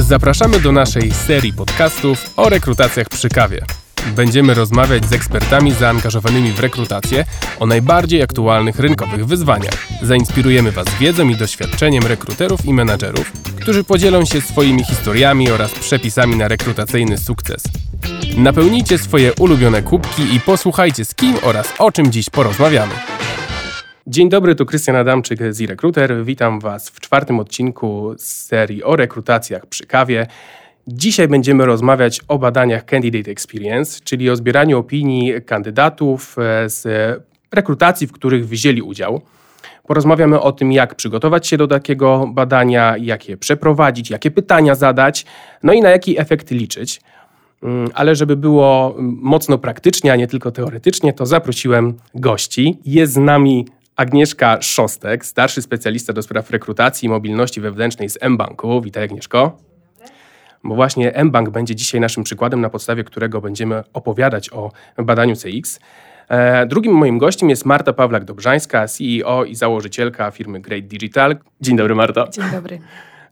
Zapraszamy do naszej serii podcastów o rekrutacjach przy kawie. Będziemy rozmawiać z ekspertami zaangażowanymi w rekrutację o najbardziej aktualnych rynkowych wyzwaniach. Zainspirujemy Was wiedzą i doświadczeniem rekruterów i menadżerów, którzy podzielą się swoimi historiami oraz przepisami na rekrutacyjny sukces. Napełnijcie swoje ulubione kubki i posłuchajcie z kim oraz o czym dziś porozmawiamy. Dzień dobry, tu Krystian Adamczyk z eRecruiter. Witam Was w czwartym odcinku serii o rekrutacjach przy kawie. Dzisiaj będziemy rozmawiać o badaniach Candidate Experience, czyli o zbieraniu opinii kandydatów e, z rekrutacji, w których wzięli udział. Porozmawiamy o tym, jak przygotować się do takiego badania, jak je przeprowadzić, jakie pytania zadać, no i na jaki efekt liczyć. Mm, ale żeby było mocno praktycznie, a nie tylko teoretycznie, to zaprosiłem gości. Jest z nami Agnieszka Szostek, starszy specjalista do spraw rekrutacji i mobilności wewnętrznej z mBanku. Witaj Agnieszko. Bo właśnie mBank będzie dzisiaj naszym przykładem, na podstawie którego będziemy opowiadać o badaniu CX. E, drugim moim gościem jest Marta Pawlak-Dobrzańska, CEO i założycielka firmy Great Digital. Dzień dobry Marta. Dzień dobry.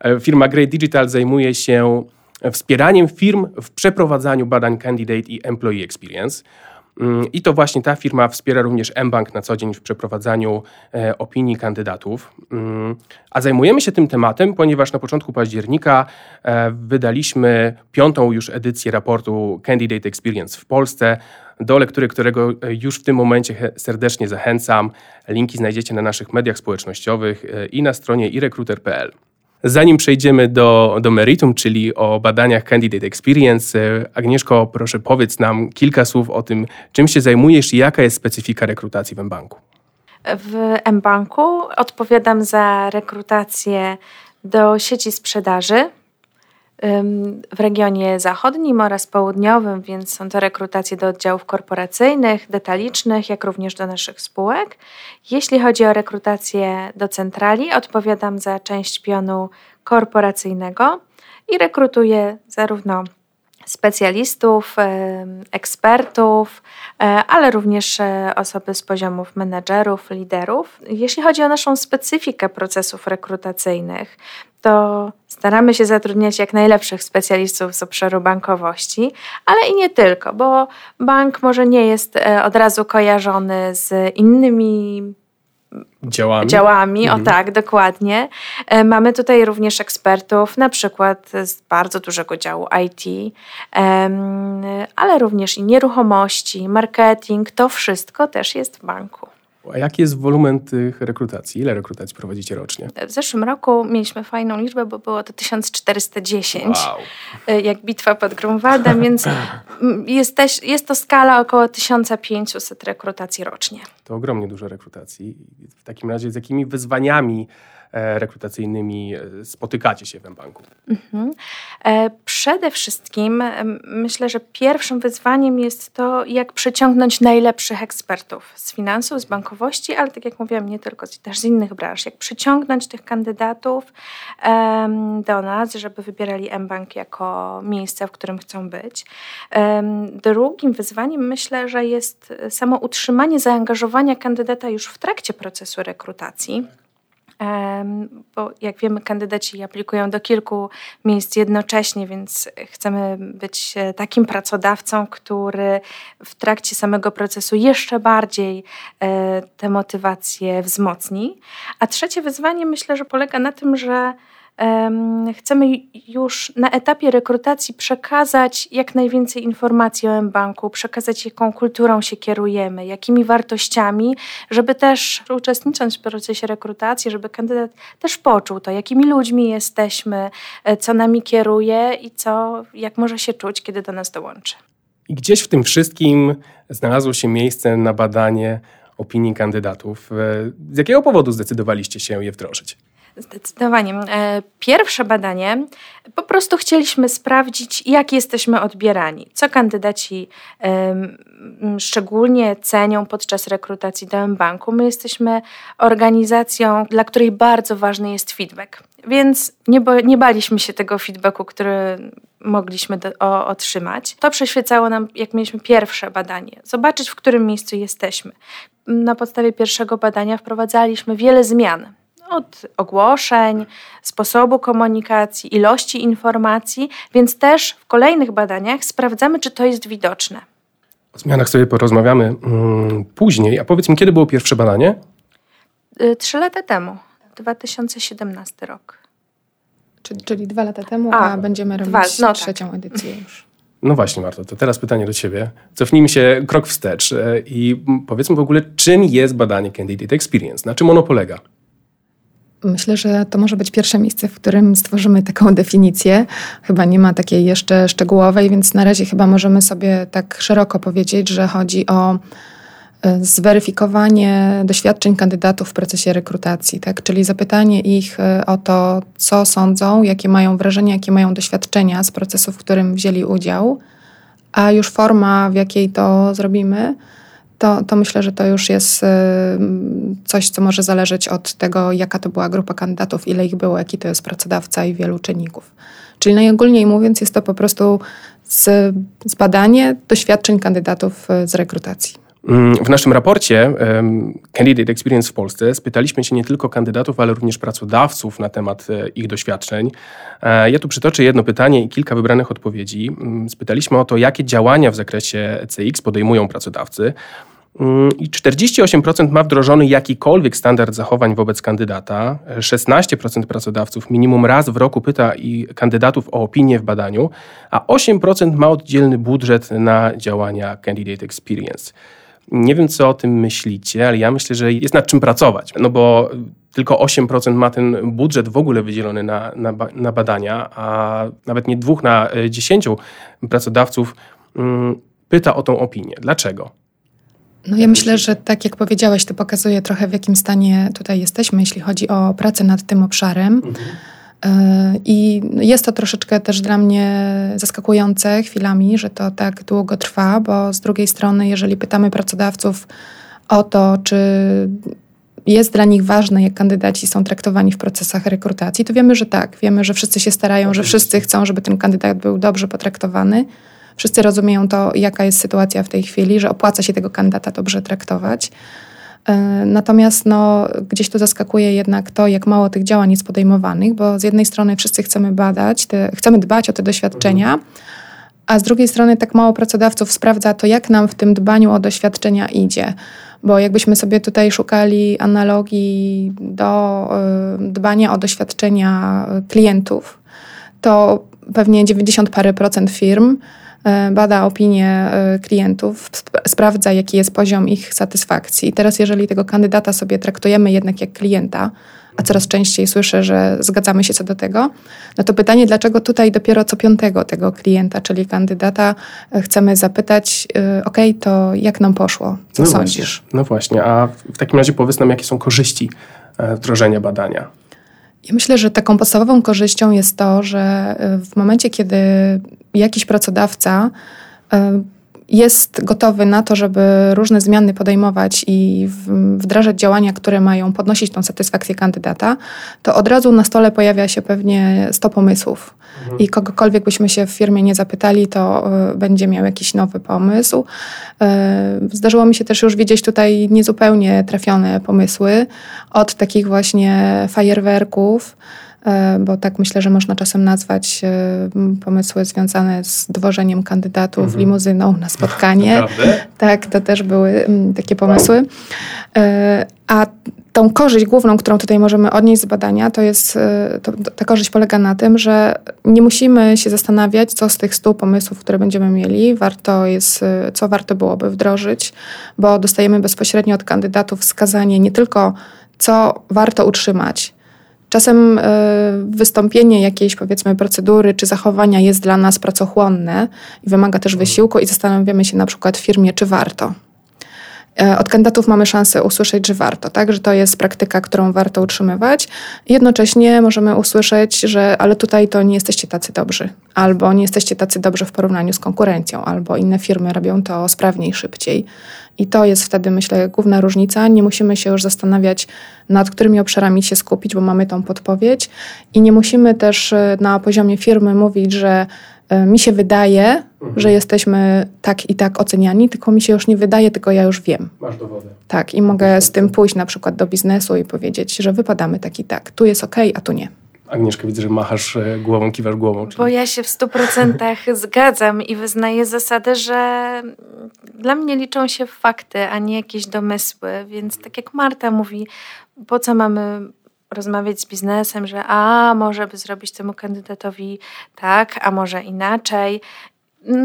E, firma Great Digital zajmuje się wspieraniem firm w przeprowadzaniu badań Candidate i Employee Experience. I to właśnie ta firma wspiera również mBank na co dzień w przeprowadzaniu e, opinii kandydatów. Mm, a zajmujemy się tym tematem, ponieważ na początku października e, wydaliśmy piątą już edycję raportu Candidate Experience w Polsce, do lektury którego e, już w tym momencie serdecznie zachęcam. Linki znajdziecie na naszych mediach społecznościowych i na stronie irecruiter.pl. Zanim przejdziemy do, do meritum, czyli o badaniach Candidate Experience, e, Agnieszko, proszę powiedz nam kilka słów o tym, czym się zajmujesz i jaka jest specyfika rekrutacji w mBanku. W mBanku odpowiadam za rekrutację do sieci sprzedaży w regionie zachodnim oraz południowym, więc są to rekrutacje do oddziałów korporacyjnych, detalicznych, jak również do naszych spółek. Jeśli chodzi o rekrutację do centrali, odpowiadam za część pionu korporacyjnego i rekrutuję zarówno specjalistów, ekspertów, e, ale również e, osoby z poziomów menedżerów, liderów. Jeśli chodzi o naszą specyfikę procesów rekrutacyjnych, to staramy się zatrudniać jak najlepszych specjalistów z obszaru bankowości, ale i nie tylko, bo bank może nie jest e, od razu kojarzony z innymi działami. działami. Mhm. O tak, dokładnie. E, mamy tutaj również ekspertów, na przykład z bardzo dużego działu IT, ale również i nieruchomości, marketing. To wszystko też jest w banku. A jaki jest wolumen tych rekrutacji? Ile rekrutacji prowadzicie rocznie? W zeszłym roku mieliśmy fajną liczbę, bo było to 1410, wow. E, jak bitwa pod Grunwaldem, więc jest, też, jest to skala około 1500 rekrutacji rocznie. To ogromnie dużo rekrutacji. W takim razie z jakimi wyzwaniami rekrutacyjnymi e, spotykacie się w mBanku? Mhm. E, przede wszystkim myślę, że pierwszym wyzwaniem jest to, jak przyciągnąć najlepszych ekspertów z finansów, z bankowości, ale tak jak mówiłam, nie tylko, też z innych branż. Jak przyciągnąć tych kandydatów do nas, żeby wybierali mBank jako miejsce, w którym chcą być. Drugim wyzwaniem myślę, że jest samo utrzymanie zaangażowania kandydata już w trakcie procesu rekrutacji bo jak wiemy, kandydaci aplikują do kilku miejsc jednocześnie, więc chcemy być e, takim pracodawcą, który w trakcie samego procesu jeszcze bardziej e, te motywacje wzmocni. A trzecie wyzwanie myślę, że polega na tym, że Chcemy już na etapie rekrutacji przekazać jak najwięcej informacji o mBanku, przekazać jaką kulturą się kierujemy, jakimi wartościami, żeby też uczestnicząc w procesie rekrutacji, żeby kandydat też poczuł to, jakimi ludźmi jesteśmy, e, co nami kieruje i co, jak może się czuć, kiedy do nas dołączy. I gdzieś w tym wszystkim znalazło się miejsce na badanie opinii kandydatów. E, z jakiego powodu zdecydowaliście się je wdrożyć? Zdecydowanie. E, pierwsze badanie, po prostu chcieliśmy sprawdzić, jak jesteśmy odbierani, co kandydaci szczególnie cenią podczas rekrutacji do banku. My jesteśmy organizacją, dla której bardzo ważny jest feedback, więc nie, bo, nie baliśmy się tego feedbacku, który mogliśmy do, o, otrzymać. To przyświecało nam, jak mieliśmy pierwsze badanie, zobaczyć, w którym miejscu jesteśmy. Na podstawie pierwszego badania wprowadzaliśmy wiele zmian od ogłoszeń, sposobu komunikacji, ilości informacji, więc też w kolejnych badaniach sprawdzamy, czy to jest widoczne. O zmianach sobie porozmawiamy mm, później. A powiedz mi, kiedy było pierwsze badanie? Y, trzy lata temu, 2017 rok. Czyli, czyli dwa lata temu, a, a będziemy robić dwa, no tak. trzecią tak. edycję już. No właśnie, Marto, to teraz pytanie do Ciebie. Cofnijmy się krok wstecz e, i powiedzmy w ogóle, czym jest badanie Candidate Experience? Na czym ono polega? Myślę, że to może być pierwsze miejsce, w którym stworzymy taką definicję. Chyba nie ma takiej jeszcze szczegółowej, więc na razie chyba możemy sobie tak szeroko powiedzieć, że chodzi o e, zweryfikowanie doświadczeń kandydatów w procesie rekrutacji, tak? czyli zapytanie ich e, o to, co sądzą, jakie mają wrażenia, jakie mają doświadczenia z procesu, w którym wzięli udział, a już forma, w jakiej to zrobimy, to, to myślę, że to już jest y, coś, co może zależeć od tego, jaka to była grupa kandydatów, ile ich było, jaki to jest pracodawca i wielu czynników. Czyli najogólniej mówiąc, jest to po prostu zbadanie doświadczeń kandydatów y, z rekrutacji. Mm, w naszym raporcie Candidate Experience w Polsce spytaliśmy się nie tylko kandydatów, ale również pracodawców na temat e, ich doświadczeń. E, ja tu przytoczę jedno pytanie i kilka wybranych odpowiedzi. Mm, spytaliśmy o to, jakie działania w zakresie CX podejmują pracodawcy. Mm, I 48% ma wdrożony jakikolwiek standard zachowań wobec kandydata. 16% pracodawców minimum raz w roku pyta i kandydatów o opinię w badaniu, a 8% ma oddzielny budżet na działania Candidate Experience. Nie wiem, co o tym myślicie, ale ja myślę, że jest nad czym pracować. No bo tylko 8% ma ten budżet w ogóle wydzielony na, na, na badania, a nawet nie dwóch na e, dziesięciu pracodawców mm, pyta o tą opinię. Dlaczego? No ja myślę, że tak jak powiedziałeś, to pokazuje trochę w jakim stanie tutaj jesteśmy, jeśli chodzi o pracę nad tym obszarem. Mhm. E, I jest to troszeczkę też dla mnie zaskakujące chwilami, że to tak długo trwa, bo z drugiej strony, jeżeli pytamy pracodawców o to, czy jest dla nich ważne, jak kandydaci są traktowani w procesach rekrutacji, to wiemy, że tak. Wiemy, że wszyscy się starają, że wszyscy chcą, żeby ten kandydat był dobrze potraktowany. Wszyscy rozumieją to, jaka jest sytuacja w tej chwili, że opłaca się tego kandydata dobrze traktować. E, natomiast no, gdzieś to zaskakuje jednak to, jak mało tych działań jest podejmowanych, bo z jednej strony wszyscy chcemy badać, te, chcemy dbać o te doświadczenia, a z drugiej strony tak mało pracodawców sprawdza to, jak nam w tym dbaniu o doświadczenia idzie. Bo jakbyśmy sobie tutaj szukali analogii do y, dbania o doświadczenia klientów, to pewnie 90 parę procent firm E, bada opinie e, klientów, sprawdza, jaki jest poziom ich satysfakcji. Teraz, jeżeli tego kandydata sobie traktujemy jednak jak klienta, a coraz częściej słyszę, że zgadzamy się co do tego, no to pytanie, dlaczego tutaj dopiero co piątego tego klienta, czyli kandydata, e, chcemy zapytać, ok, to jak nam poszło? Co no sądzisz? Właśnie, no właśnie, a w takim razie powiedz nam, jakie są korzyści wdrożenia badania. Ja myślę, że taką podstawową korzyścią jest to, że w momencie, kiedy jakiś pracodawca e, jest gotowy na to, żeby różne zmiany podejmować i wdrażać działania, które mają podnosić tą satysfakcję kandydata, to od razu na stole pojawia się pewnie 100 pomysłów. Mhm. I kogokolwiek byśmy się w firmie nie zapytali, to y, będzie miał jakiś nowy pomysł. Y, zdarzyło mi się też już widzieć tutaj niezupełnie trafione pomysły, od takich właśnie fajerwerków, E, bo tak myślę, że można czasem nazwać e, pomysły związane z dwożeniem kandydatów mhm. limuzyną na spotkanie. Naprawdę? Tak, to też były takie pomysły. E, a tą korzyść główną, którą tutaj możemy odnieść z badania, to jest, to, ta korzyść polega na tym, że nie musimy się zastanawiać, co z tych stu pomysłów, które będziemy mieli, warto jest, co warto byłoby wdrożyć, bo dostajemy bezpośrednio od kandydatów wskazanie nie tylko, co warto utrzymać, Czasem e, wystąpienie jakiejś powiedzmy procedury czy zachowania jest dla nas pracochłonne i wymaga też wysiłku i zastanawiamy się na przykład w firmie, czy warto. E, od kandydatów mamy szansę usłyszeć, że warto, tak? że to jest praktyka, którą warto utrzymywać. Jednocześnie możemy usłyszeć, że ale tutaj to nie jesteście tacy dobrzy, albo nie jesteście tacy dobrzy w porównaniu z konkurencją, albo inne firmy robią to sprawniej, szybciej. I to jest wtedy, myślę, główna różnica. Nie musimy się już zastanawiać, nad którymi obszarami się skupić, bo mamy tą podpowiedź. I nie musimy też e, na poziomie firmy mówić, że mi się wydaje, mhm. że jesteśmy tak i tak oceniani, tylko mi się już nie wydaje, tylko ja już wiem. Masz dowody. Tak, i mogę z tym pójść na przykład do biznesu i powiedzieć, że wypadamy tak i tak. Tu jest ok, a tu nie. Agnieszka, widzę, że machasz e, głową, kiwasz głową. Czyli... Bo ja się w stu procentach zgadzam i wyznaję zasadę, że dla mnie liczą się fakty, a nie jakieś domysły. Więc tak jak Marta mówi, po co mamy rozmawiać z biznesem, że a może by zrobić temu kandydatowi tak, a może inaczej.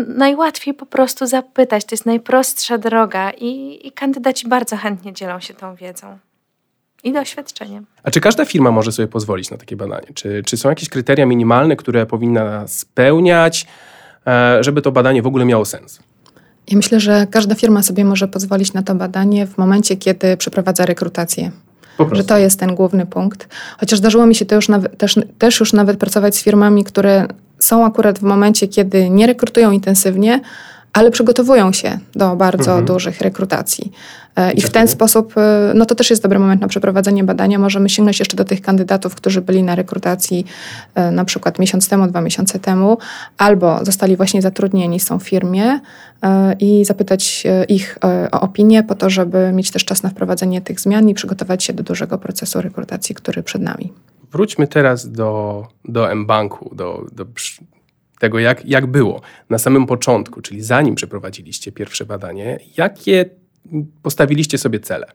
Najłatwiej po prostu zapytać, to jest najprostsza droga i, i kandydaci bardzo chętnie dzielą się tą wiedzą i doświadczeniem. A czy każda firma może sobie pozwolić na takie badanie? Czy, czy są jakieś kryteria minimalne, które powinna spełniać, e, żeby to badanie w ogóle miało sens? Ja myślę, że każda firma sobie może pozwolić na to badanie w momencie, kiedy przeprowadza rekrutację. Że to jest ten główny punkt. Chociaż zdarzyło mi się to już nawet, też, też już nawet pracować z firmami, które są akurat w momencie, kiedy nie rekrutują intensywnie, ale przygotowują się do bardzo mhm. dużych rekrutacji. E, I w ten sposób, e, no to też jest dobry moment na przeprowadzenie badania. Możemy sięgnąć jeszcze do tych kandydatów, którzy byli na rekrutacji e, na przykład miesiąc temu, dwa miesiące temu, albo zostali właśnie zatrudnieni, są w firmie i zapytać ich o opinię po to, żeby mieć też czas na wprowadzenie tych zmian i przygotować się do dużego procesu rekrutacji, który przed nami. Wróćmy teraz do, do M-Banku, do, do tego, jak, jak było na samym początku, czyli zanim przeprowadziliście pierwsze badanie, jakie postawiliście sobie cele?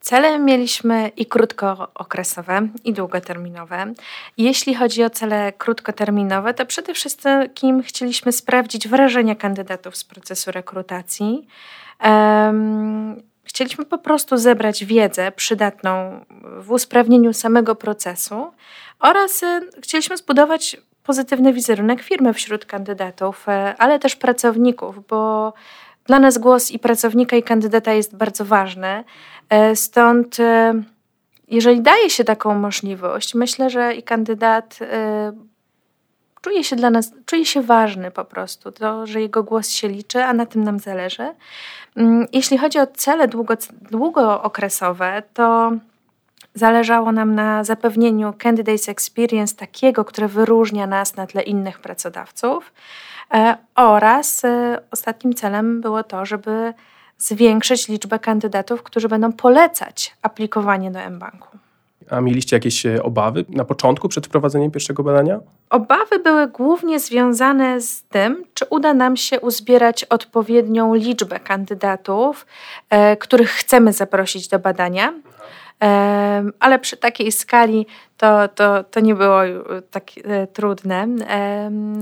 Cele mieliśmy i krótkookresowe, i długoterminowe. Jeśli chodzi o cele krótkoterminowe, to przede wszystkim chcieliśmy sprawdzić wrażenia kandydatów z procesu rekrutacji. Um, chcieliśmy po prostu zebrać wiedzę przydatną w usprawnieniu samego procesu oraz y, chcieliśmy zbudować pozytywny wizerunek firmy wśród kandydatów, e, ale też pracowników, bo dla nas głos i pracownika, i kandydata jest bardzo ważny. E, stąd, e, jeżeli daje się taką możliwość, myślę, że i kandydat czuje się dla nas, czuje się ważny po prostu, to, że jego głos się liczy, a na tym nam zależy. Mm, jeśli chodzi o cele długo, długookresowe, to Zależało nam na zapewnieniu candidates experience takiego, które wyróżnia nas na tle innych pracodawców. E, oraz e, ostatnim celem było to, żeby zwiększyć liczbę kandydatów, którzy będą polecać aplikowanie do mBanku. A mieliście jakieś e, obawy na początku przed wprowadzeniem pierwszego badania? Obawy były głównie związane z tym, czy uda nam się uzbierać odpowiednią liczbę kandydatów, których chcemy zaprosić do badania ale przy takiej skali to, to, to nie było tak e, trudne.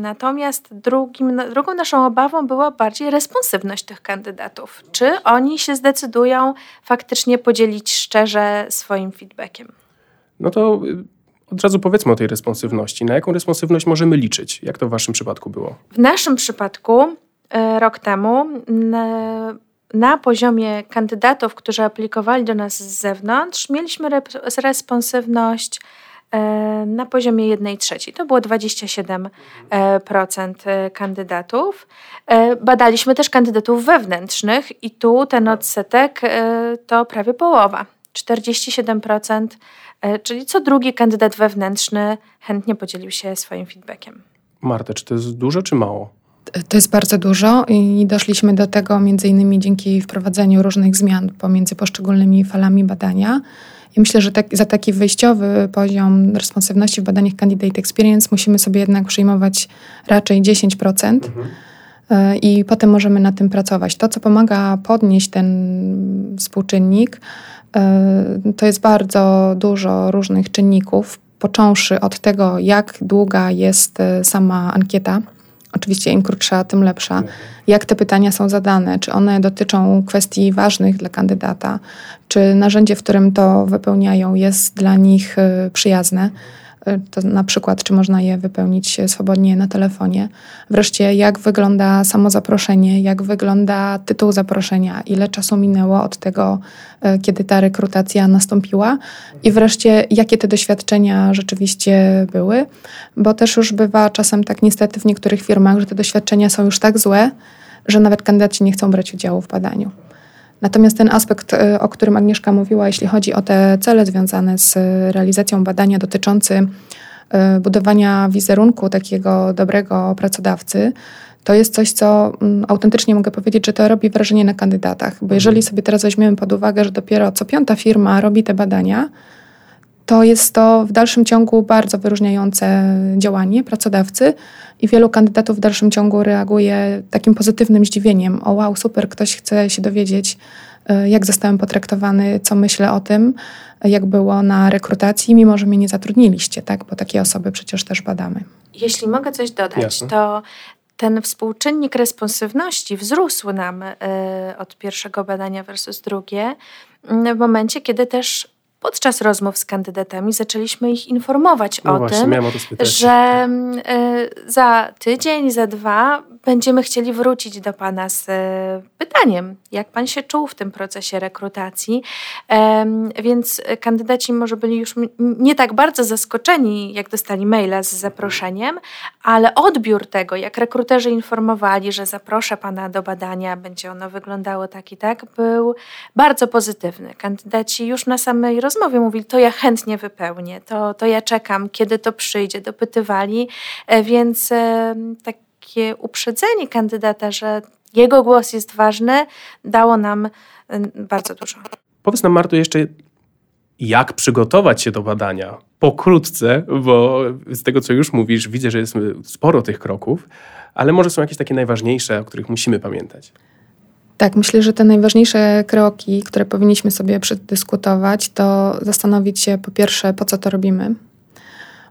Natomiast drugim, drugą naszą obawą była bardziej responsywność tych kandydatów. Czy oni się zdecydują faktycznie podzielić szczerze swoim feedbackiem? No to y, od razu powiedzmy o tej responsywności. Na jaką responsywność możemy liczyć? Jak to w Waszym przypadku było? W naszym przypadku e, rok temu na poziomie kandydatów, którzy aplikowali do nas z zewnątrz, mieliśmy responsywność e, na poziomie 1 trzeciej. To było 27% e, kandydatów. E, badaliśmy też kandydatów wewnętrznych i tu ten odsetek to prawie połowa. 47%, czyli co drugi kandydat wewnętrzny chętnie podzielił się swoim feedbackiem. Marta, czy to jest dużo czy mało? To jest bardzo dużo i doszliśmy do tego między innymi dzięki wprowadzeniu różnych zmian pomiędzy poszczególnymi falami badania. I myślę, że tak, za taki wyjściowy poziom responsywności w badaniach Candidate Experience musimy sobie jednak przyjmować raczej 10%. Mhm. E, I potem możemy na tym pracować. To, co pomaga podnieść ten współczynnik, e, to jest bardzo dużo różnych czynników, począwszy od tego, jak długa jest e, sama ankieta, Oczywiście im krótsza, tym lepsza. Jak te pytania są zadane? Czy one dotyczą kwestii ważnych dla kandydata? Czy narzędzie, w którym to wypełniają, jest dla nich y, przyjazne? Y, to na przykład, czy można je wypełnić swobodnie na telefonie. Wreszcie, jak wygląda samo zaproszenie, jak wygląda tytuł zaproszenia, ile czasu minęło od tego, y, kiedy ta rekrutacja nastąpiła i wreszcie, jakie te doświadczenia rzeczywiście były, bo też już bywa czasem tak niestety w niektórych firmach, że te doświadczenia są już tak złe, że nawet kandydaci nie chcą brać udziału w badaniu. Natomiast ten aspekt, y, o którym Agnieszka mówiła, jeśli chodzi o te cele związane z realizacją badania dotyczący y, budowania wizerunku takiego dobrego pracodawcy, to jest coś, co mm, autentycznie mogę powiedzieć, że to robi wrażenie na kandydatach. Bo jeżeli sobie teraz weźmiemy pod uwagę, że dopiero co piąta firma robi te badania, to jest to w dalszym ciągu bardzo wyróżniające działanie pracodawcy i wielu kandydatów w dalszym ciągu reaguje takim pozytywnym zdziwieniem. O wow, super, ktoś chce się dowiedzieć, y, jak zostałem potraktowany, co myślę o tym, jak było na rekrutacji, mimo że mnie nie zatrudniliście, tak? bo takie osoby przecież też badamy. Jeśli mogę coś dodać, Jasne. to ten współczynnik responsywności wzrósł nam y, od pierwszego badania versus drugie, w momencie, kiedy też podczas rozmów z kandydatami zaczęliśmy ich informować no o właśnie, tym, o że y, za tydzień, za dwa będziemy chcieli wrócić do Pana z e, pytaniem, jak Pan się czuł w tym procesie rekrutacji. Więc kandydaci może byli już nie tak bardzo zaskoczeni, jak dostali maila z zaproszeniem, ale odbiór tego, jak rekruterzy informowali, że zaproszę Pana do badania, będzie ono wyglądało tak i tak, był bardzo pozytywny. Kandydaci już na samej rozmowie mówili, to ja chętnie wypełnię, to, to ja czekam, kiedy to przyjdzie, dopytywali, e, więc tak takie uprzedzenie kandydata, że jego głos jest ważny, dało nam bardzo dużo. Powiedz nam, Marto, jeszcze jak przygotować się do badania? Pokrótce, bo z tego, co już mówisz, widzę, że jest sporo tych kroków, ale może są jakieś takie najważniejsze, o których musimy pamiętać. Tak, myślę, że te najważniejsze kroki, które powinniśmy sobie przedyskutować, to zastanowić się po pierwsze, po co to robimy,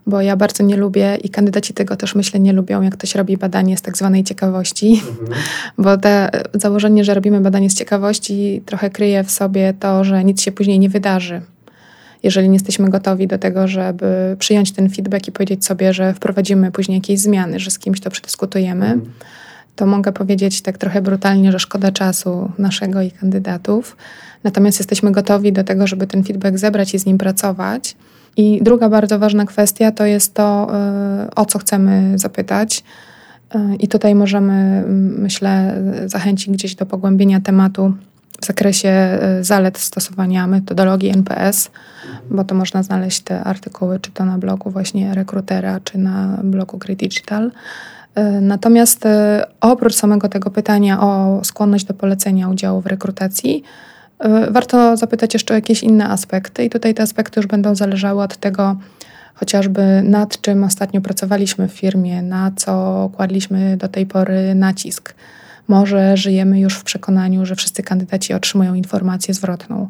bo ja bardzo nie lubię i kandydaci tego też myślę nie lubią, jak ktoś robi badanie z tak zwanej ciekawości, mhm. bo te założenie, że robimy badanie z ciekawości trochę kryje w sobie to, że nic się później nie wydarzy. Jeżeli nie jesteśmy gotowi do tego, żeby przyjąć ten feedback i powiedzieć sobie, że wprowadzimy później jakieś zmiany, że z kimś to przedyskutujemy, mhm. to mogę powiedzieć tak trochę brutalnie, że szkoda czasu naszego i kandydatów. Natomiast jesteśmy gotowi do tego, żeby ten feedback zebrać i z nim pracować i druga bardzo ważna kwestia to jest to, y, o co chcemy zapytać. Y, I tutaj możemy, myślę, zachęcić gdzieś do pogłębienia tematu w zakresie y, zalet stosowania metodologii NPS, bo to można znaleźć te artykuły, czy to na blogu właśnie rekrutera, czy na blogu Great Digital. Natomiast oprócz samego tego pytania o skłonność do polecenia udziału w rekrutacji, warto zapytać jeszcze o jakieś inne aspekty, i tutaj te aspekty już będą zależały od tego, chociażby nad czym ostatnio pracowaliśmy w firmie, na co kładliśmy do tej pory nacisk. Może żyjemy już w przekonaniu, że wszyscy kandydaci otrzymują informację zwrotną.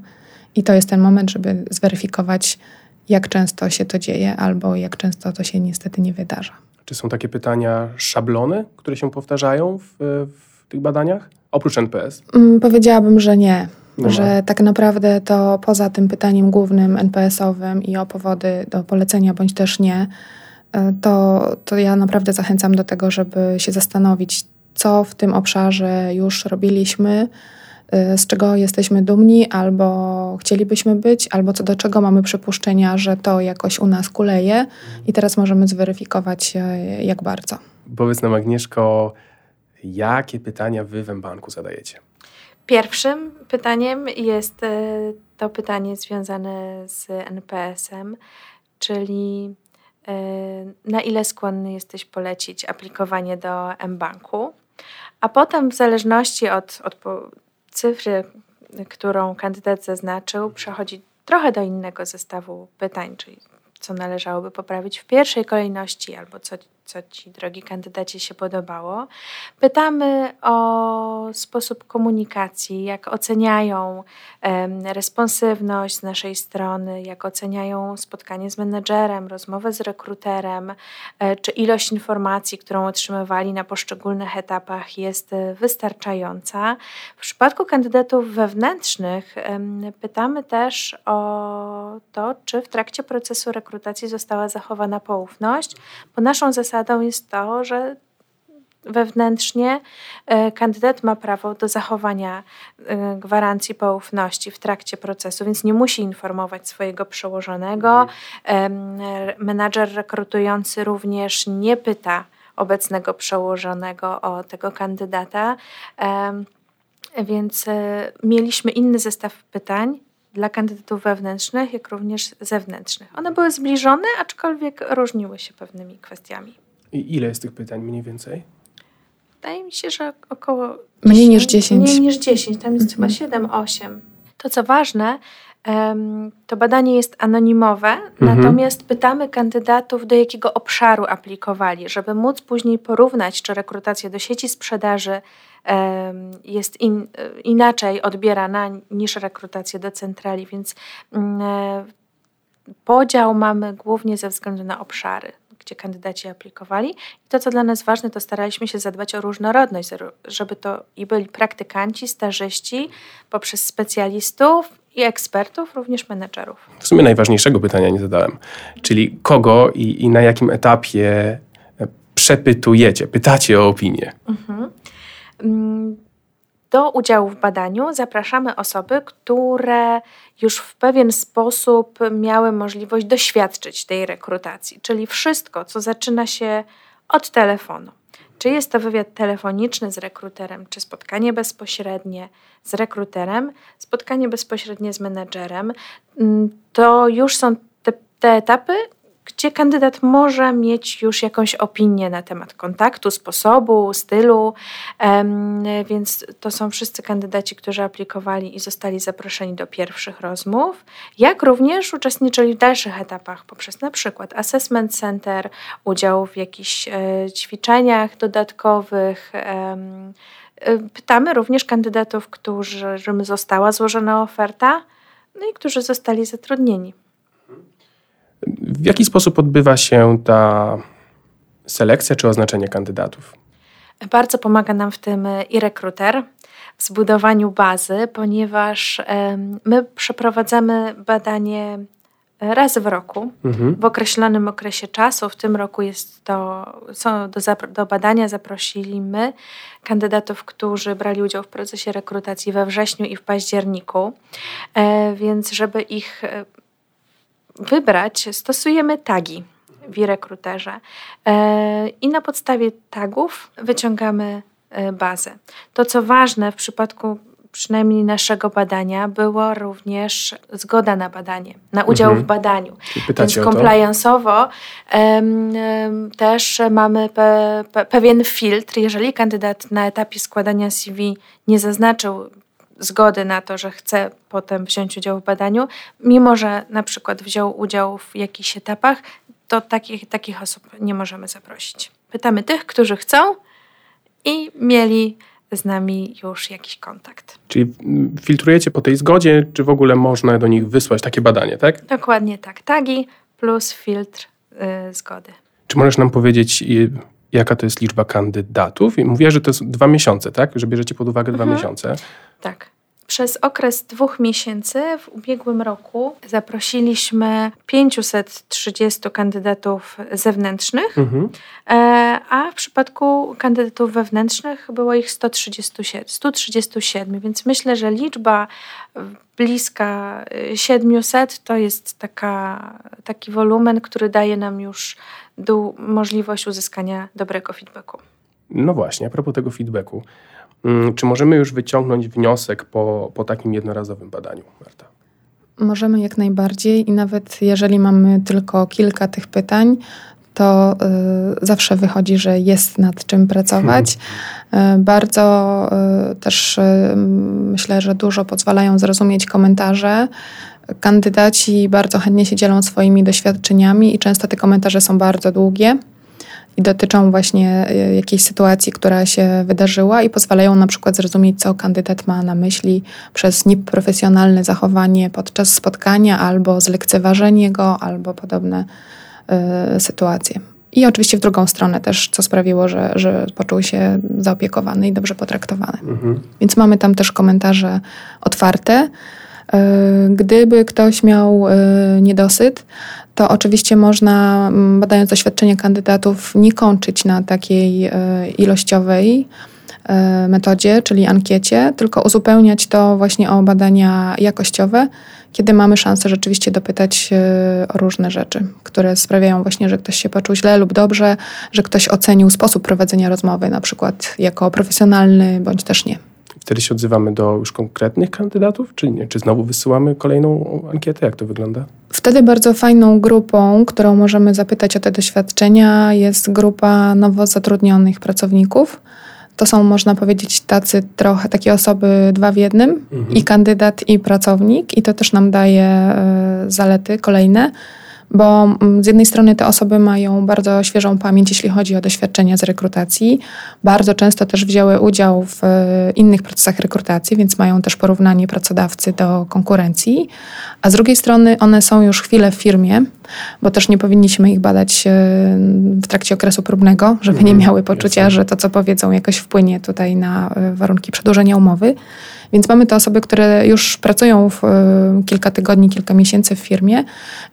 I to jest ten moment, żeby zweryfikować, jak często się to dzieje, albo jak często to się niestety nie wydarza. Czy są takie pytania, szablony, które się powtarzają w, w tych badaniach, oprócz NPS? Mm, powiedziałabym, że nie. No. Że tak naprawdę to poza tym pytaniem głównym NPS-owym i o powody do polecenia bądź też nie, e, to, to ja naprawdę zachęcam do tego, żeby się zastanowić, co w tym obszarze już robiliśmy, e, z czego jesteśmy dumni, albo chcielibyśmy być, albo co do czego mamy przypuszczenia, że to jakoś u nas kuleje i teraz możemy zweryfikować, e, jak bardzo. Powiedz nam, Agnieszko, jakie pytania wy w banku zadajecie? Pierwszym pytaniem jest e, to pytanie związane z NPS-em, czyli e, na ile skłonny jesteś polecić aplikowanie do mBanku, a potem w zależności od, od cyfry, którą kandydat zaznaczył, przechodzi trochę do innego zestawu pytań, czyli co należałoby poprawić w pierwszej kolejności albo co co Ci, drogi kandydaci, się podobało. Pytamy o sposób komunikacji, jak oceniają responsywność z naszej strony, jak oceniają spotkanie z menedżerem, rozmowę z rekruterem, e, czy ilość informacji, którą otrzymywali na poszczególnych etapach jest wystarczająca. W przypadku kandydatów wewnętrznych pytamy też o to, czy w trakcie procesu rekrutacji została zachowana poufność, bo naszą zasadą zasadą jest to, że wewnętrznie e, kandydat ma prawo do zachowania e, gwarancji poufności w trakcie procesu, więc nie musi informować swojego przełożonego. Menadżer rekrutujący również nie pyta obecnego przełożonego o tego kandydata. Więc e, mieliśmy inny zestaw pytań dla kandydatów wewnętrznych, jak również zewnętrznych. One były zbliżone, aczkolwiek różniły się pewnymi kwestiami. I ile jest tych pytań mniej więcej? Wydaje mi się, że około. Mniej niż 10. Mniej niż 10, tam jest chyba 7-8. To co ważne, to badanie jest anonimowe, Mhm. natomiast pytamy kandydatów, do jakiego obszaru aplikowali, żeby móc później porównać, czy rekrutacja do sieci sprzedaży jest in, inaczej odbierana niż rekrutacja do centrali, więc mm, e, podział mamy głównie ze względu na obszary, gdzie kandydaci aplikowali. I to, co dla nas ważne, to staraliśmy się zadbać o różnorodność, żeby to i byli praktykanci, stażyści, poprzez specjalistów i ekspertów, również menedżerów. W sumie najważniejszego pytania nie zadałem. Czyli kogo i, i na jakim etapie przepytujecie, pytacie o opinię? Mm, Do udziału w badaniu zapraszamy osoby, które już w pewien sposób miały możliwość doświadczyć tej rekrutacji, czyli wszystko, co zaczyna się od telefonu. Czy jest to wywiad telefoniczny z rekruterem, czy spotkanie bezpośrednie z rekruterem, spotkanie bezpośrednie z menedżerem, mm, to już są te, te etapy, gdzie kandydat może mieć już jakąś opinię na temat kontaktu, sposobu, stylu, więc to są wszyscy kandydaci, którzy aplikowali i zostali zaproszeni do pierwszych rozmów, jak również uczestniczyli w dalszych etapach poprzez na przykład assessment center, udział w jakichś e, ćwiczeniach dodatkowych. e, Pytamy również kandydatów, którym została złożona oferta, no i którzy zostali zatrudnieni. W jaki sposób odbywa się ta selekcja czy oznaczenie kandydatów? Bardzo pomaga nam w tym e, i rekruter w zbudowaniu bazy, ponieważ my przeprowadzamy badanie raz w roku, Mhm. w określonym okresie czasu. W tym roku jest to, są do, do badania zaprosiliśmy kandydatów, którzy brali udział w procesie rekrutacji we wrześniu i w październiku. E, więc żeby ich e, wybrać, stosujemy tagi w rekruterze e, i na podstawie tagów wyciągamy e, bazę. To, co ważne w przypadku przynajmniej naszego badania, była również zgoda na badanie, na udział Mhm. w badaniu. Więc compliance'owo em, em, też mamy pe, pe, pewien filtr. Jeżeli kandydat na etapie składania CV nie zaznaczył zgody na to, że chce potem wziąć udział w badaniu, mimo że na przykład wziął udział w jakichś etapach, to takich, takich osób nie możemy zaprosić. Pytamy tych, którzy chcą i mieli z nami już jakiś kontakt. Czyli filtrujecie po tej zgodzie, czy w ogóle można do nich wysłać takie badanie, tak? Dokładnie tak. Tagi plus filtr y, zgody. Czy możesz nam powiedzieć, i- jaka to jest liczba kandydatów? I Mówiła, że to jest dwa miesiące, tak? Że bierzecie pod uwagę dwa Mhm. miesiące. Tak. Przez okres dwóch miesięcy w ubiegłym roku zaprosiliśmy 530 kandydatów zewnętrznych, Mhm. e, a w przypadku kandydatów wewnętrznych było ich 137, 137 więc myślę, że liczba bliska y, 700 to jest taka, taki wolumen, który daje nam już możliwość uzyskania dobrego feedbacku. No właśnie, a propos tego feedbacku. Mm, Czy możemy już wyciągnąć wniosek po, po takim jednorazowym badaniu, Marta? Możemy jak najbardziej i nawet jeżeli mamy tylko kilka tych pytań, to y, zawsze wychodzi, że jest nad czym pracować. Y, bardzo y, też y, myślę, że dużo pozwalają zrozumieć komentarze. Kandydaci bardzo chętnie się dzielą swoimi doświadczeniami i często te komentarze są bardzo długie i dotyczą właśnie y, jakiejś sytuacji, która się wydarzyła i pozwalają na przykład zrozumieć, co kandydat ma na myśli przez nieprofesjonalne zachowanie podczas spotkania albo zlekceważenie go, albo podobne y, sytuacje. I oczywiście w drugą stronę też, co sprawiło, że, że poczuł się zaopiekowany i dobrze potraktowany. Mhm. Więc mamy tam też komentarze otwarte. Y, Gdyby ktoś miał y, niedosyt, to oczywiście można, badając doświadczenie kandydatów, nie kończyć na takiej y, ilościowej metodzie, czyli ankiecie, tylko uzupełniać to właśnie o badania jakościowe, kiedy mamy szansę rzeczywiście dopytać o różne rzeczy, które sprawiają właśnie, że ktoś się poczuł źle lub dobrze, że ktoś ocenił sposób prowadzenia rozmowy, na przykład jako profesjonalny bądź też nie. Wtedy się odzywamy do już konkretnych kandydatów, czy nie? Czy znowu wysyłamy kolejną ankietę? Jak to wygląda? Wtedy bardzo fajną grupą, którą możemy zapytać o te doświadczenia, jest grupa nowo zatrudnionych pracowników. To są, można powiedzieć, tacy trochę takie osoby dwa w jednym, mhm. i kandydat, i pracownik, i to też nam daje y, zalety kolejne bo mm, z jednej strony te osoby mają bardzo świeżą pamięć, jeśli chodzi o doświadczenia z rekrutacji. Bardzo często też wzięły udział w e, innych procesach rekrutacji, więc mają też porównanie pracodawcy do konkurencji. A z drugiej strony one są już chwilę w firmie, bo też nie powinniśmy ich badać e, w trakcie okresu próbnego, żeby nie mhm, miały poczucia, że to, co powiedzą, jakoś wpłynie tutaj na e, warunki przedłużenia umowy. Więc mamy te osoby, które już pracują w, e, kilka tygodni, kilka miesięcy w firmie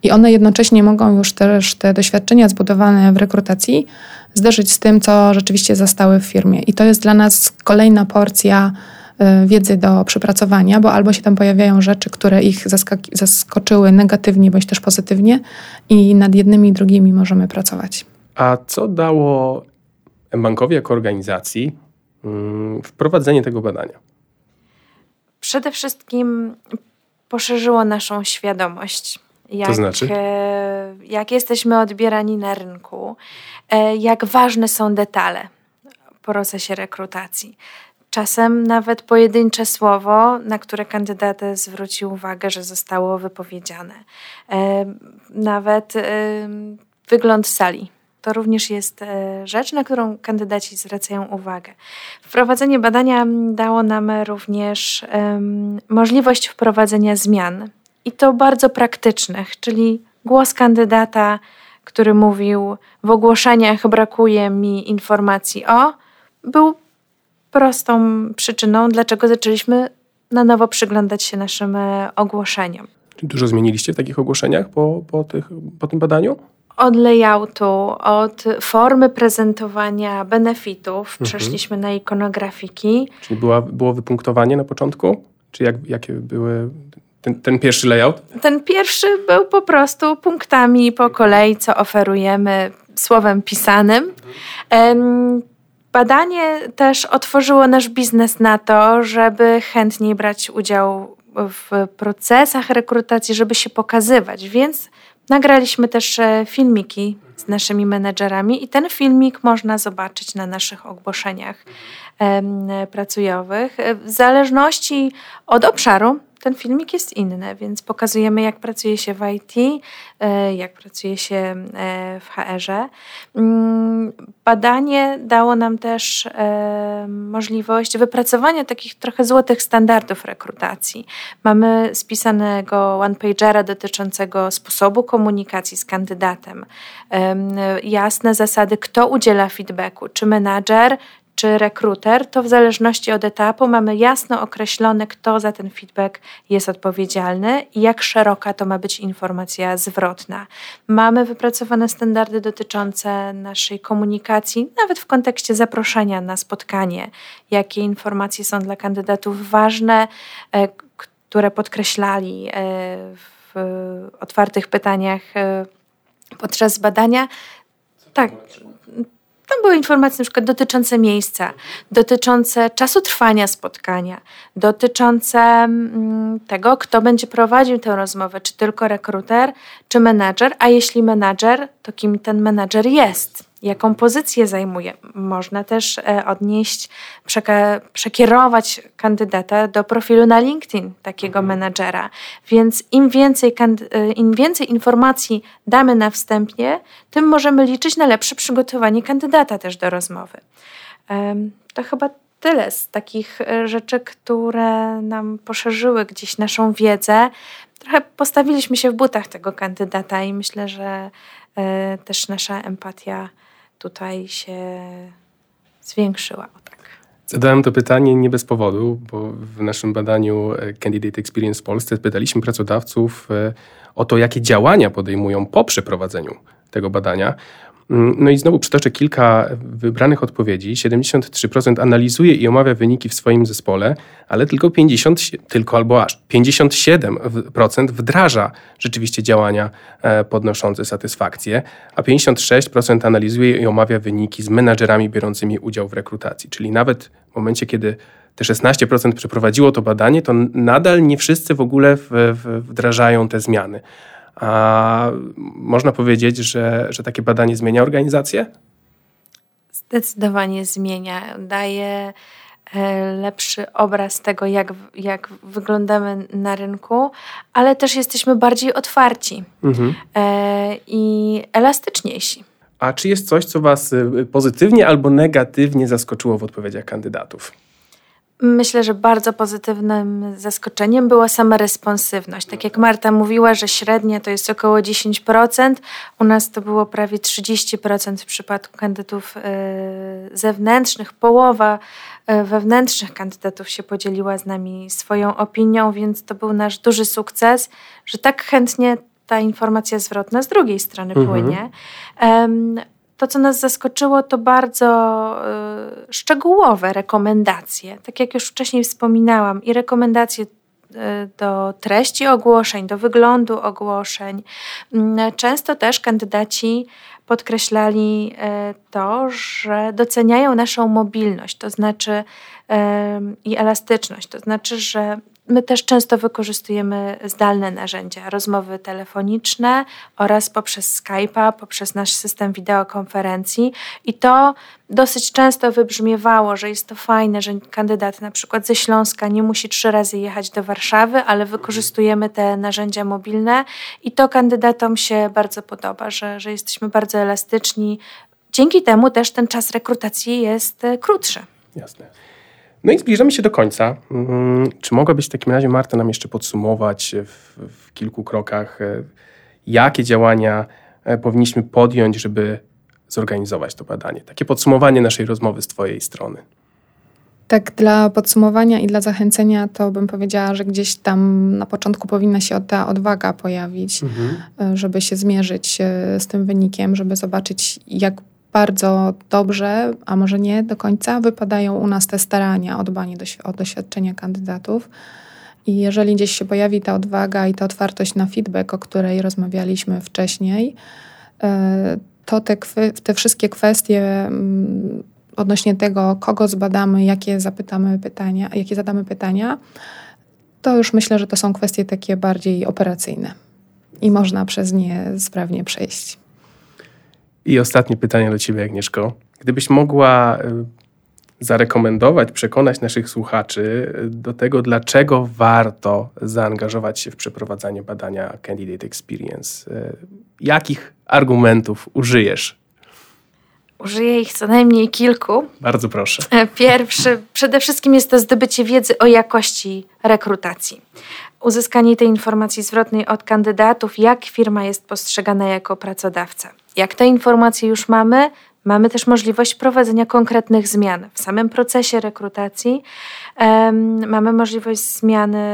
i one jednocześnie mogą już też te doświadczenia zbudowane w rekrutacji zderzyć z tym, co rzeczywiście zastały w firmie. I to jest dla nas kolejna porcja e, wiedzy do przepracowania, bo albo się tam pojawiają rzeczy, które ich zaskoczyły negatywnie bądź też pozytywnie i nad jednymi i drugimi możemy pracować. A co dało bankowi jako organizacji mm, wprowadzenie tego badania? Przede wszystkim poszerzyło naszą świadomość. Jak, to znaczy? E, jak jesteśmy odbierani na rynku, e, jak ważne są detale w procesie rekrutacji. Czasem nawet pojedyncze słowo, na które kandydat zwrócił uwagę, że zostało wypowiedziane. E, nawet wygląd sali to również jest e, rzecz, na którą kandydaci zwracają uwagę. Wprowadzenie badania dało nam również um, możliwość wprowadzenia zmian i to bardzo praktycznych, czyli głos kandydata, który mówił w ogłoszeniach brakuje mi informacji o, był prostą przyczyną, dlaczego zaczęliśmy na nowo przyglądać się naszym e, ogłoszeniom. Dużo zmieniliście w takich ogłoszeniach po, po, tych, po tym badaniu? Od layoutu, od formy prezentowania benefitów mhm. przeszliśmy na ikonografiki. Czyli była, było wypunktowanie na początku? Czy jak, jakie były ten, ten, pierwszy layout? Ten pierwszy był po prostu punktami po kolei, co oferujemy słowem pisanym. Badanie też otworzyło nasz biznes na to, żeby chętniej brać udział w procesach rekrutacji, żeby się pokazywać, więc Nagraliśmy też e, filmiki z naszymi menedżerami i ten filmik można zobaczyć na naszych ogłoszeniach pracujowych. W zależności od obszaru ten filmik jest inny, więc pokazujemy, jak pracuje się w IT, e, jak pracuje się e, w HR-ze. Badanie dało nam też e, możliwość wypracowania takich trochę złotych standardów rekrutacji. Mamy spisanego one-pagera dotyczącego sposobu komunikacji z kandydatem, jasne zasady, kto udziela feedbacku, czy menadżer, czy rekruter, to w zależności od etapu mamy jasno określone, kto za ten feedback jest odpowiedzialny i jak szeroka to ma być informacja zwrotna. Mamy wypracowane standardy dotyczące naszej komunikacji, nawet w kontekście zaproszenia na spotkanie, jakie informacje są dla kandydatów ważne, e, które podkreślali e, w otwartych pytaniach e, podczas badania. Tak, tam były informacje na przykład dotyczące miejsca, dotyczące czasu trwania spotkania, dotyczące mm, tego, kto będzie prowadził tę rozmowę, czy tylko rekruter, czy menadżer, a jeśli menadżer, to kim ten menadżer jest jaką pozycję zajmuje. Można też e, odnieść, przekierować kandydata do profilu na LinkedIn takiego mhm. menadżera. Więc im więcej, e, im więcej informacji damy na wstępie, tym możemy liczyć na lepsze przygotowanie kandydata też do rozmowy. To chyba tyle z takich e, rzeczy, które nam poszerzyły gdzieś naszą wiedzę. Trochę postawiliśmy się w butach tego kandydata i myślę, że też nasza empatia tutaj się zwiększyła. Tak. Zadałem to pytanie nie bez powodu, bo w naszym badaniu e, Candidate Experience w Polsce pytaliśmy pracodawców e, o to, jakie działania podejmują po przeprowadzeniu tego badania. Mm, no i znowu przytoczę kilka wybranych odpowiedzi. 73% analizuje i omawia wyniki w swoim zespole, ale tylko 50, tylko albo aż 57% wdraża rzeczywiście działania e, podnoszące satysfakcję, a 56% analizuje i omawia wyniki z menadżerami biorącymi udział w rekrutacji. Czyli nawet w momencie, kiedy te 16% przeprowadziło to badanie, to nadal nie wszyscy w ogóle wdrażają te zmiany. A można powiedzieć, że, że takie badanie zmienia organizację? Zdecydowanie zmienia. Daje e, lepszy obraz tego, jak, jak wyglądamy na rynku, ale też jesteśmy bardziej otwarci mhm. E, i elastyczniejsi. A czy jest coś, co Was y, pozytywnie albo negatywnie zaskoczyło w odpowiedziach kandydatów? Myślę, że bardzo pozytywnym zaskoczeniem była sama responsywność. Tak jak Marta mówiła, że średnia to jest około 10%, u nas to było prawie 30% w przypadku kandydatów y, zewnętrznych. Połowa y, wewnętrznych kandydatów się podzieliła z nami swoją opinią, więc to był nasz duży sukces, że tak chętnie ta informacja zwrotna z drugiej strony mhm. płynie. To, co nas zaskoczyło, to bardzo y, szczegółowe rekomendacje. Tak jak już wcześniej wspominałam, i rekomendacje y, do treści ogłoszeń, do wyglądu ogłoszeń. Mm, często też kandydaci podkreślali y, to, że doceniają naszą mobilność, to znaczy i elastyczność, to znaczy, że My też często wykorzystujemy zdalne narzędzia, rozmowy telefoniczne oraz poprzez Skype'a, poprzez nasz system wideokonferencji i to dosyć często wybrzmiewało, że jest to fajne, że kandydat na przykład ze Śląska nie musi trzy razy jechać do Warszawy, ale wykorzystujemy te narzędzia mobilne i to kandydatom się bardzo podoba, że, że jesteśmy bardzo elastyczni. Dzięki temu też ten czas rekrutacji jest e, krótszy. Jasne. No i zbliżamy się do końca. Mm, czy mogłabyś w takim razie, Marta, nam jeszcze podsumować w, w kilku krokach, e, jakie działania e, powinniśmy podjąć, żeby zorganizować to badanie? Takie podsumowanie naszej rozmowy z Twojej strony. Tak, dla podsumowania i dla zachęcenia to bym powiedziała, że gdzieś tam na początku powinna się ta odwaga pojawić, mhm. E, żeby się zmierzyć z tym wynikiem, żeby zobaczyć, jak bardzo dobrze, a może nie do końca, wypadają u nas te starania o dbanie o doświadczenia kandydatów. I jeżeli gdzieś się pojawi ta odwaga i ta otwartość na feedback, o której rozmawialiśmy wcześniej, e, to te, te wszystkie kwestie mm, odnośnie tego, kogo zbadamy, jakie zapytamy pytania, jakie zadamy pytania, to już myślę, że to są kwestie takie bardziej operacyjne i można przez nie sprawnie przejść. I ostatnie pytanie do Ciebie, Agnieszko. Gdybyś mogła y, zarekomendować, przekonać naszych słuchaczy y, do tego, dlaczego warto zaangażować się w przeprowadzanie badania Candidate Experience, y, jakich argumentów użyjesz? Użyję ich co najmniej kilku. Bardzo proszę. E, pierwszy, przede wszystkim jest to zdobycie wiedzy o jakości rekrutacji. Uzyskanie tej informacji zwrotnej od kandydatów, jak firma jest postrzegana jako pracodawca. Jak te informacje już mamy, mamy też możliwość prowadzenia konkretnych zmian w samym procesie rekrutacji. Um, mamy możliwość zmiany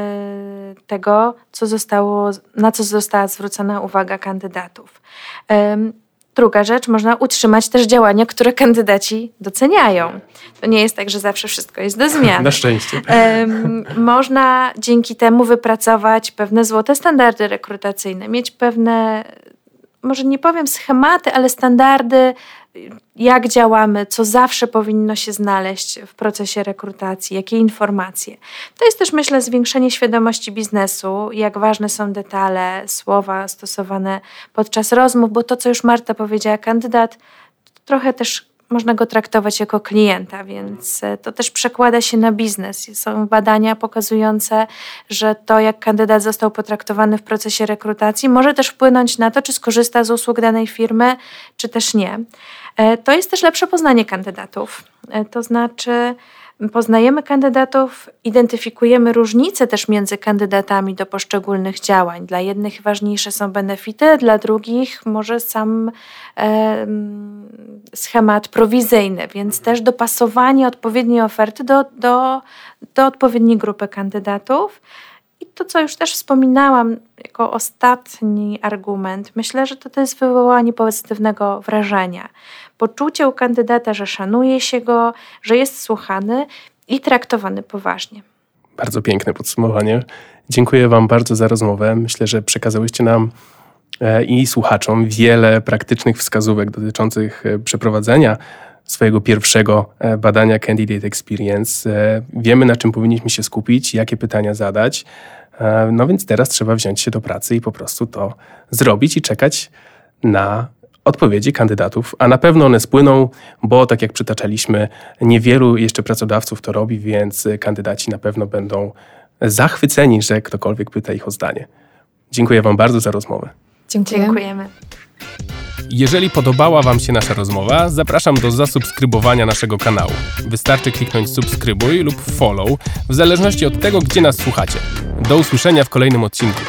tego, co zostało, na co została zwrócona uwaga kandydatów. Um, Druga rzecz, można utrzymać też działania, które kandydaci doceniają. To nie jest tak, że zawsze wszystko jest do zmian. Na szczęście. Um, można dzięki temu wypracować pewne złote standardy rekrutacyjne, mieć pewne może nie powiem schematy, ale standardy, jak działamy, co zawsze powinno się znaleźć w procesie rekrutacji, jakie informacje. To jest też, myślę, zwiększenie świadomości biznesu, jak ważne są detale, słowa stosowane podczas rozmów, bo to, co już Marta powiedziała, kandydat trochę też można go traktować jako klienta, więc e, to też przekłada się na biznes. Są badania pokazujące, że to, jak kandydat został potraktowany w procesie rekrutacji, może też wpłynąć na to, czy skorzysta z usług danej firmy, czy też nie. E, to jest też lepsze poznanie kandydatów. E, to znaczy, Poznajemy kandydatów, identyfikujemy różnice też między kandydatami do poszczególnych działań. Dla jednych ważniejsze są benefity, dla drugich może sam e, schemat prowizyjny, więc też dopasowanie odpowiedniej oferty do, do, do odpowiedniej grupy kandydatów. I to, co już też wspominałam jako ostatni argument, myślę, że to, to jest wywołanie pozytywnego wrażenia. Poczucie u kandydata, że szanuje się go, że jest słuchany i traktowany poważnie. Bardzo piękne podsumowanie. Dziękuję Wam bardzo za rozmowę. Myślę, że przekazałyście nam e, i słuchaczom wiele praktycznych wskazówek dotyczących e, przeprowadzenia swojego pierwszego e, badania Candidate Experience. Wiemy, na czym powinniśmy się skupić, jakie pytania zadać. No więc teraz trzeba wziąć się do pracy i po prostu to zrobić i czekać na odpowiedzi kandydatów, a na pewno one spłyną, bo tak jak przytaczaliśmy, niewielu jeszcze pracodawców to robi, więc kandydaci na pewno będą zachwyceni, że ktokolwiek pyta ich o zdanie. Dziękuję Wam bardzo za rozmowę. Dziękuję. Dziękujemy. Jeżeli podobała Wam się nasza rozmowa, zapraszam do zasubskrybowania naszego kanału. Wystarczy kliknąć subskrybuj lub follow, w zależności od tego, gdzie nas słuchacie. Do usłyszenia w kolejnym odcinku.